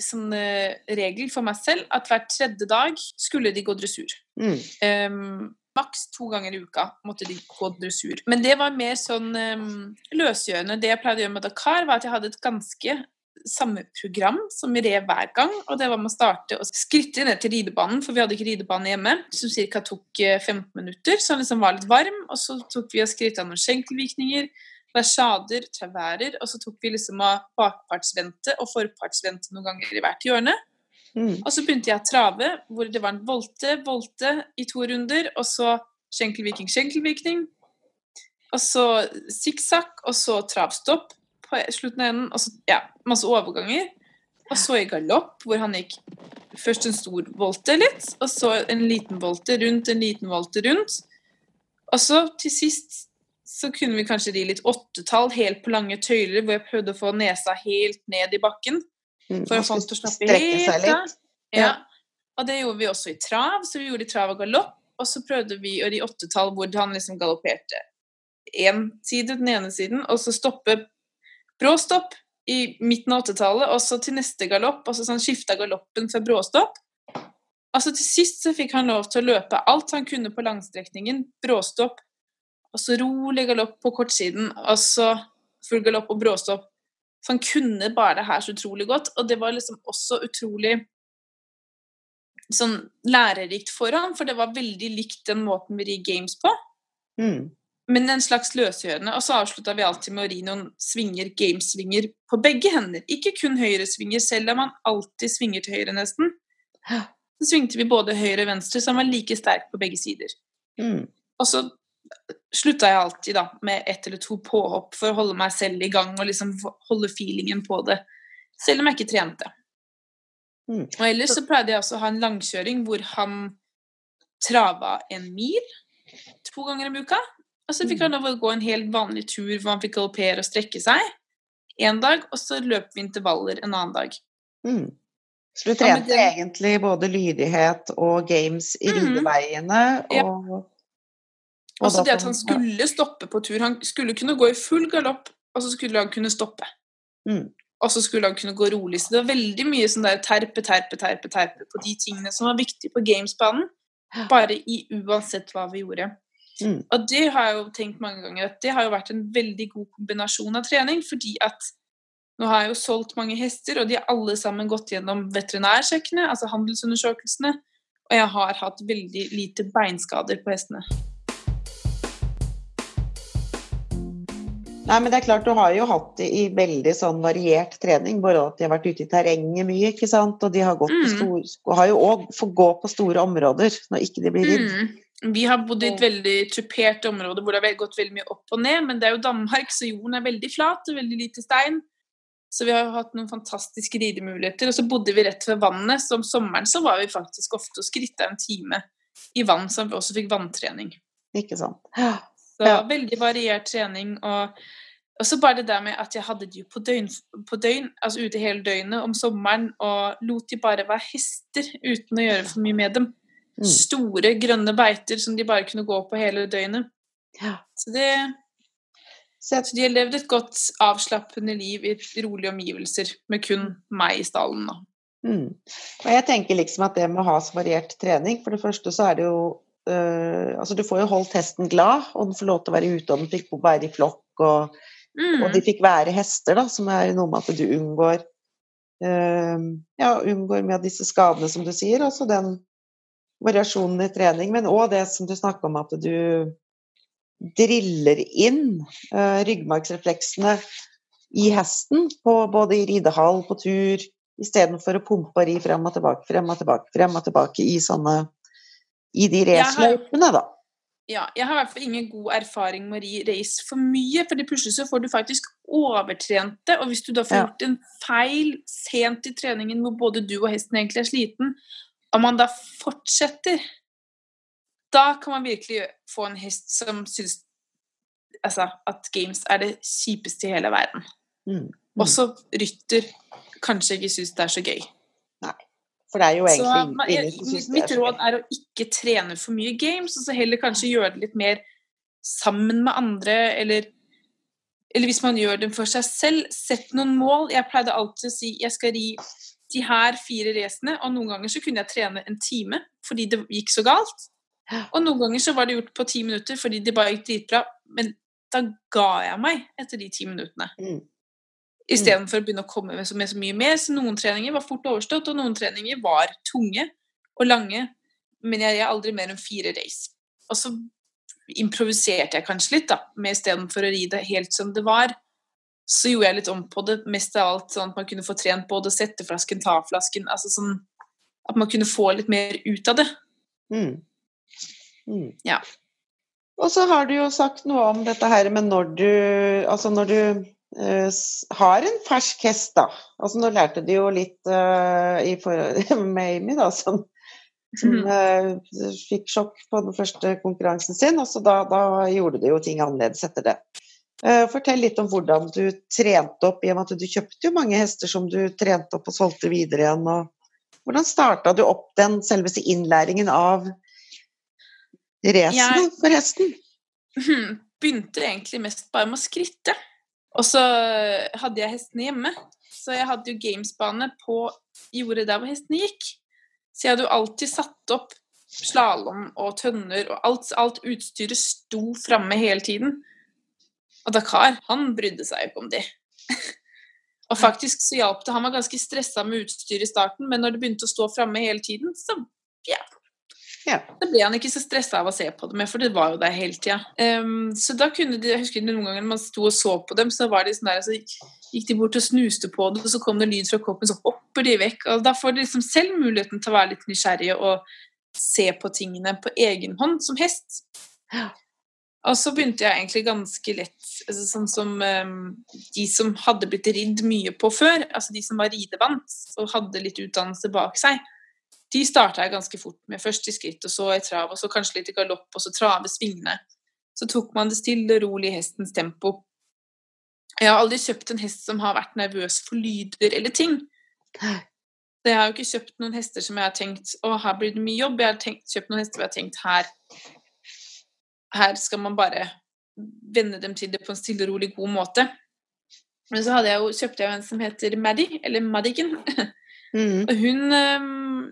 sånn regel for meg selv at hver tredje dag skulle de gå dressur. Mm. Um, Maks to ganger i uka måtte de gå dressur. Men det var mer sånn um, løsgjørende. Det jeg pleide å gjøre med Dakar, var at jeg hadde et ganske samme program som vi rev hver gang. Og det var med å starte og skritte ned til ridebanen, for vi hadde ikke ridebane hjemme, som ca. tok 15 eh, minutter, så den liksom var litt varm. Og så tok vi og skritta noen skjenkelvirkninger, versjader, traværer, og så tok vi liksom av bakpartsvente og forpartsvente noen ganger i hvert hjørne. Mm. Og så begynte jeg å trave, hvor det var en volte, volte i to runder, og så skjenkelviking, skjenkelvikning. Og så sikksakk, og så travstopp på slutten av enden. Og så ja, masse overganger. Og så i galopp, hvor han gikk først en stor volte litt, og så en liten volte rundt, en liten volte rundt. Og så til sist så kunne vi kanskje ri litt åttetall helt på lange tøyler, hvor jeg prøvde å få nesa helt ned i bakken. Mm, for å få den til å slappe helt av. Ja. Og det gjorde vi også i trav, så vi gjorde trav og galopp. Og så prøvde vi å ri åttetall hvor han liksom galopperte én side, den ene siden, og så stoppe bråstopp i midten av åttetallet, og så til neste galopp, og så sånn skifta galoppen for bråstopp. Altså Til sist så fikk han lov til å løpe alt han kunne på langstrekningen, bråstopp, og så rolig galopp på kortsiden, og så full galopp og bråstopp. Så han kunne bare det her så utrolig godt, og det var liksom også utrolig sånn lærerikt for ham, for det var veldig likt den måten vi rir games på. Mm. Men en slags løsgjørende. Og så avslutta vi alltid med å ri noen svinger, gamesvinger, på begge hender. Ikke kun høyresvinger, selv om man alltid svinger til høyre, nesten. Så svingte vi både høyre og venstre, så han var like sterk på begge sider. Mm. Og så slutta jeg alltid da med ett eller to påhopp for å holde meg selv i gang og liksom holde feelingen på det, selv om jeg ikke trente. Mm. Og ellers så pleide jeg også å ha en langkjøring hvor han trava en mil to ganger om uka. Og så fikk mm. han lov å gå en helt vanlig tur hvor han fikk galoppere og strekke seg én dag, og så løp vi intervaller en annen dag. Mm. Så du trente ja, det... egentlig både lydighet og games i mm. rideveiene og ja. Også det at han skulle stoppe på tur. Han skulle kunne gå i full galopp, og så skulle han kunne stoppe. Mm. Og så skulle han kunne gå rolig. Så det var veldig mye sånn der terpe, terpe, terpe, terpe på de tingene som var viktige på gamesbanen. Bare i uansett hva vi gjorde. Mm. Og det har jeg jo tenkt mange ganger at det har jo vært en veldig god kombinasjon av trening, fordi at nå har jeg jo solgt mange hester, og de har alle sammen gått gjennom veterinærsjekkene, altså handelsundersøkelsene, og jeg har hatt veldig lite beinskader på hestene. Nei, men det er klart, Du har jo hatt det i veldig sånn variert trening. Både at de har vært ute i terrenget mye, ikke sant? og de har, gått mm. stor, har jo òg fått gå på store områder når ikke de blir ridd. Mm. Vi har bodd i et veldig tupert område hvor det har gått veldig mye opp og ned. Men det er jo Danmark, så jorden er veldig flat og veldig lite stein. Så vi har jo hatt noen fantastiske ridemuligheter. Og så bodde vi rett ved vannet, så om sommeren så var vi faktisk ofte og skritta en time i vann, så vi også fikk vanntrening. Ikke sant. Så Ja. veldig variert trening. Og og så bare det der med at jeg hadde de på døgn, på døgn, altså ute hele døgnet om sommeren, og lot de bare være hester uten å gjøre for mye med dem. Mm. Store, grønne beiter som de bare kunne gå på hele døgnet. Ja. Så, det, Så jeg så de har levd et godt, avslappende liv i rolige omgivelser med kun meg i stallen. Da. Mm. Og jeg tenker liksom at det med å ha så variert trening For det første så er det jo øh, Altså du får jo holdt hesten glad, og den får lov til å være ute, og den fikk være i flokk, og, Mm. og de fikk være hester, da, som er noe med at du unngår uh, Ja, unngår med disse skadene, som du sier, også den variasjonen i trening, men òg det som du snakker om, at du driller inn uh, ryggmargsrefleksene i hesten, på, både i ridehall, på tur, istedenfor å pumpe og ri frem og tilbake, frem og tilbake, frem og tilbake i sånne I de raceløypene, da. Ja, jeg har i hvert fall ingen god erfaring med å race for mye, fordi plutselig så får du faktisk overtrent det, og hvis du da får Ja. gjort en feil sent i treningen hvor både du og hesten egentlig er sliten, og man da fortsetter, da kan man virkelig få en hest som syns altså, at games er det kjipeste i hele verden. Mm. Også rytter kanskje ikke syns det er så gøy. For det er jo egentlig ingen som syns det mitt råd er å ikke trene for mye games, og så heller kanskje gjøre det litt mer sammen med andre, eller eller hvis man gjør det for seg selv, sett noen mål. Jeg pleide alltid å si jeg skal ri de her fire racene, og noen ganger så kunne jeg trene en time fordi det gikk så galt. Og noen ganger så var det gjort på ti minutter fordi det bare gikk dritbra, men da ga jeg meg etter de ti minuttene. Mm. Istedenfor å begynne å komme med så, med så mye mer. Så noen treninger var fort overstått, og noen treninger var tunge og lange. Men jeg er aldri mer enn fire race. Og så improviserte jeg kanskje litt, da. Med istedenfor å ri det helt som det var. Så gjorde jeg litt om på det, mest av alt sånn at man kunne få trent både å sette flasken, ta flasken. Altså sånn at man kunne få litt mer ut av det. Mm. Mm. Ja. Og så har du jo sagt noe om dette her med når du Altså når du har en fersk hest, da. Altså nå lærte du jo litt uh, i med Amy, da, som, som Mhm. eh, fikk sjokk på den første konkurransen sin, og så da, da gjorde du jo ting annerledes etter det. Uh, fortell litt om hvordan du trente opp, i og med at du kjøpte jo mange hester som du trente opp og solgte videre igjen. og Hvordan starta du opp den selveste innlæringen av racene Jeg- for hesten? Hmm, Begynte egentlig mest bare med å skritte. Og så hadde jeg hestene hjemme. Så jeg hadde jo gamesbane på jordet der hvor hestene gikk. Så jeg hadde jo alltid satt opp slalåm og tønner, og alt, alt utstyret sto framme hele tiden. Og Dakar, han brydde seg jo ikke om det. og faktisk så hjalp det. Han var ganske stressa med utstyret i starten, men når det begynte å stå framme hele tiden, så ja, Ja. da ble han ikke så stressa av å se på det mer, for det var jo der hele tida. så da kunne de, jeg husker noen ganger man sto og så på dem, så var de sånn der, så gikk de bort og snuste på det, og så kom det lyd fra koppen, så hopper de vekk. og Da får de liksom selv muligheten til å være litt nysgjerrige og se på tingene på egen hånd som hest. Ja. Og så begynte jeg egentlig ganske lett, altså sånn som um, de som hadde blitt ridd mye på før, altså de som var ridevant og hadde litt utdannelse bak seg, de starta jeg ganske fort med. Først i skritt, og så i trav, og så kanskje litt i galopp, og så trave svingene. Så tok man det stille og rolig i hestens tempo. Jeg har aldri kjøpt en hest som har vært nervøs for lyder eller ting. Så jeg har jo ikke kjøpt noen hester som jeg har tenkt å, her blir det mye jobb. Jeg har tenkt, kjøpt noen hester hvor jeg har tenkt her her skal man bare venne dem til det på en stille og rolig god måte. Men så jeg jo, kjøpte jeg jo en som heter Maddie, eller Maddiken. Mm. Og hun, øhm,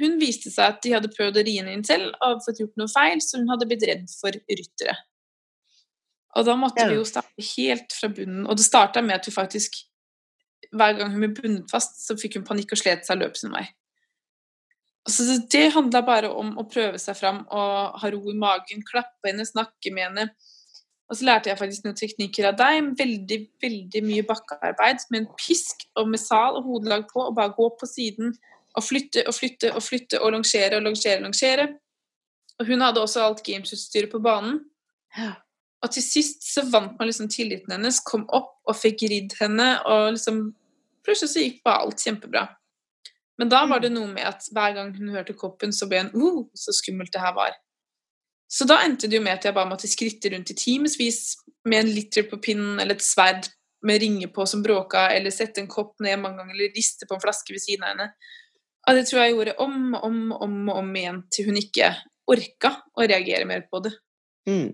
hun viste seg at de hadde prøvd å ri henne inn selv og fått gjort noe feil, så hun hadde blitt redd for ryttere. Og da måtte Ja. vi jo starte helt fra bunnen. Og det starta med at hun faktisk Hver gang hun ble bundet fast, så fikk hun panikk og slet seg og løp sin vei. Så det- det handla bare om å prøve seg fram og ha ro i magen, klappe henne, snakke med henne. Og så lærte jeg faktisk noen teknikker av deg. Veldig, veldig mye bakkearbeid med en pisk og med sal og hodelag på, og bare gå på siden og flytte og flytte og flytte og longere og longere og longere. Og hun hadde også alt gamesutstyret på banen. Og til sist så vant man liksom tilliten hennes, kom opp og fikk ridd henne, og liksom Plutselig så gikk bare alt kjempebra. Men da var det noe med at hver gang hun hørte koppen, så ble hun uh, så skummelt det her var. Så da endte det jo med at jeg bare måtte skritte rundt i timevis med en liter på pinnen eller et sverd med ringer på som bråka, eller sette en kopp ned mange ganger, eller riste på en flaske ved siden av henne. Og det tror jeg gjorde om og om, om, og om igjen til hun ikke orka å reagere mer på det. Mm.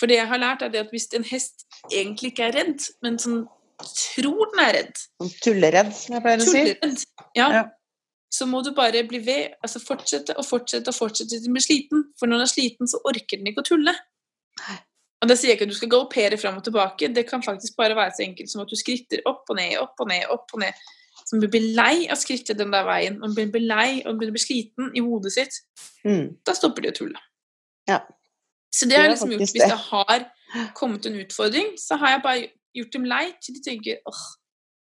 For det jeg har lært, er det at hvis en hest egentlig ikke er redd, men sånn tror den er redd, Sånn tulleredd, som jeg pleier å si. tulleredd, ja, Ja. så må du bare bli ved, altså fortsette og fortsette og fortsette til den blir sliten. For når den er sliten, så orker den ikke å tulle. Og da sier jeg ikke at du skal galoppere fram og tilbake, det kan faktisk bare være så enkelt som at du skritter opp og ned, opp og ned, opp og ned. Man blir lei av å skritte den der veien, og blir lei og begynner å bli sliten i hodet sitt. Mm. Da stopper de å tulle. Ja. Så det har jeg liksom gjort hvis det. har kommet en utfordring, så har jeg bare gjort dem lei til de tenker åh,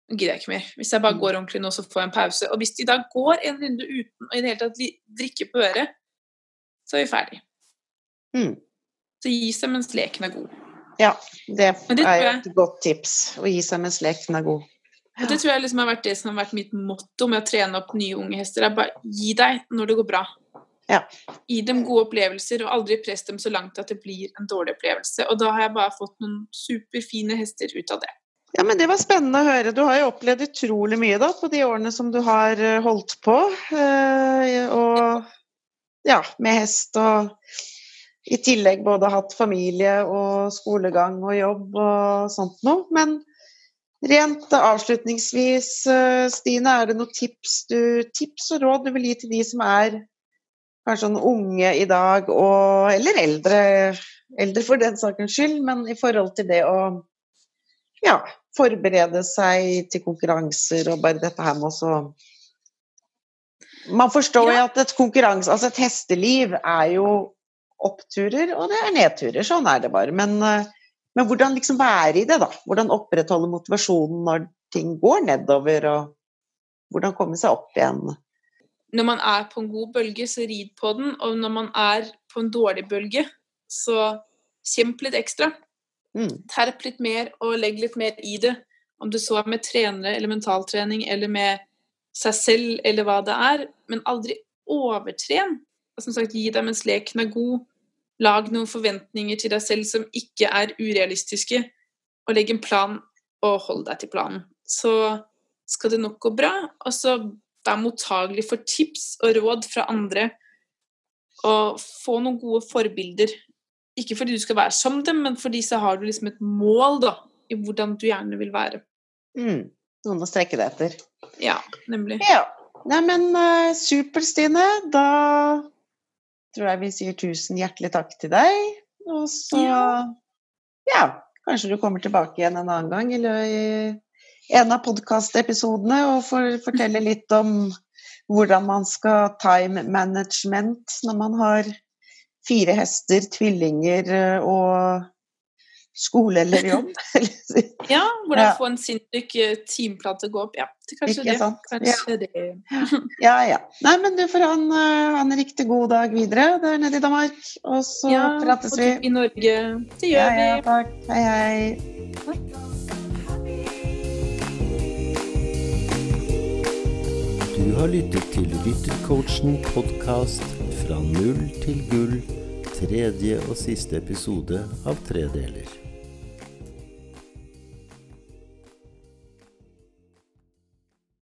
nå gidder jeg ikke mer. Hvis jeg bare Mm. går ordentlig nå, så får jeg en pause. Og hvis de da går en runde uten å i det hele tatt drikke på øret, så er vi ferdig. Mm. Så gi seg mens leken er god. Ja, det det er et godt tips. Å gi seg mens leken er god. Og det tror jeg liksom har vært det som har vært mitt motto med å trene opp nye unge hester. er bare gi deg når det går bra. Ja. Gi dem gode opplevelser, og aldri press dem så langt at det blir en dårlig opplevelse. Og da har jeg bare fått noen superfine hester ut av det. Ja, men Det var spennende å høre. Du har jo opplevd utrolig mye da, på de årene som du har eh, holdt på. eh, Og ja, med hest og i tillegg både hatt familie og skolegang og jobb og sånt noe. Men rent avslutningsvis, eh, Stine, er det noen tips, du, tips og råd du vil gi til de som er kanskje sånn unge i dag, og, eller eldre, eldre for den sakens skyld, men i forhold til det å ja, forberede seg til konkurranser og bare dette her med også Man forstår jo Ja. at et konkurranse, altså et hesteliv er jo oppturer og det er nedturer, sånn er det bare. Men, eh, men hvordan liksom være i det, da? Hvordan opprettholde motivasjonen når ting går nedover, og hvordan komme seg opp igjen? Når man er på en god bølge, så rid på den. Og når man er på en dårlig bølge, så kjemp litt ekstra. Mm. terp litt mer og legg litt mer i det. Om du så er med trenere eller mentaltrening eller med seg selv eller hva det er. Men aldri overtren. Som sagt, gi deg mens leken er god. Lag noen forventninger til deg selv som ikke er urealistiske. Og legg en plan, og hold deg til planen. Så skal det nok gå bra. Og så vær mottagelig for tips og råd fra andre. Og få noen gode forbilder. Ikke fordi du skal være som dem, men fordi så har du liksom et mål da, i hvordan du gjerne vil være. Mm. Noen å strekke deg etter. Ja, nemlig. Ja. Nei, men uh, super, Stine. Da tror jeg vi sier tusen hjertelig takk til deg. Og så ja. Ja. kanskje du kommer tilbake igjen en annen gang eller i en av podkastepisodene og får fortelle litt om hvordan man skal time management når man har fire hester, tvillinger eh, og skole eller jobb. Ja, hvordan Ja. få en sinnssyk eh, timeplan til å gå opp. Ja, det kanskje Ikke det. sant? Kanskje det. Ja, ja. Nei, men du får ha en, eh, ha en riktig god dag videre der nede i Danmark. Og så Ja, prates vi. du i Norge. Det Ja, gjør ja, vi. takk. Hei, hei. Du har lyttet til Ryttercoachen podkast fra null til gull, tredje og siste episode av tre deler.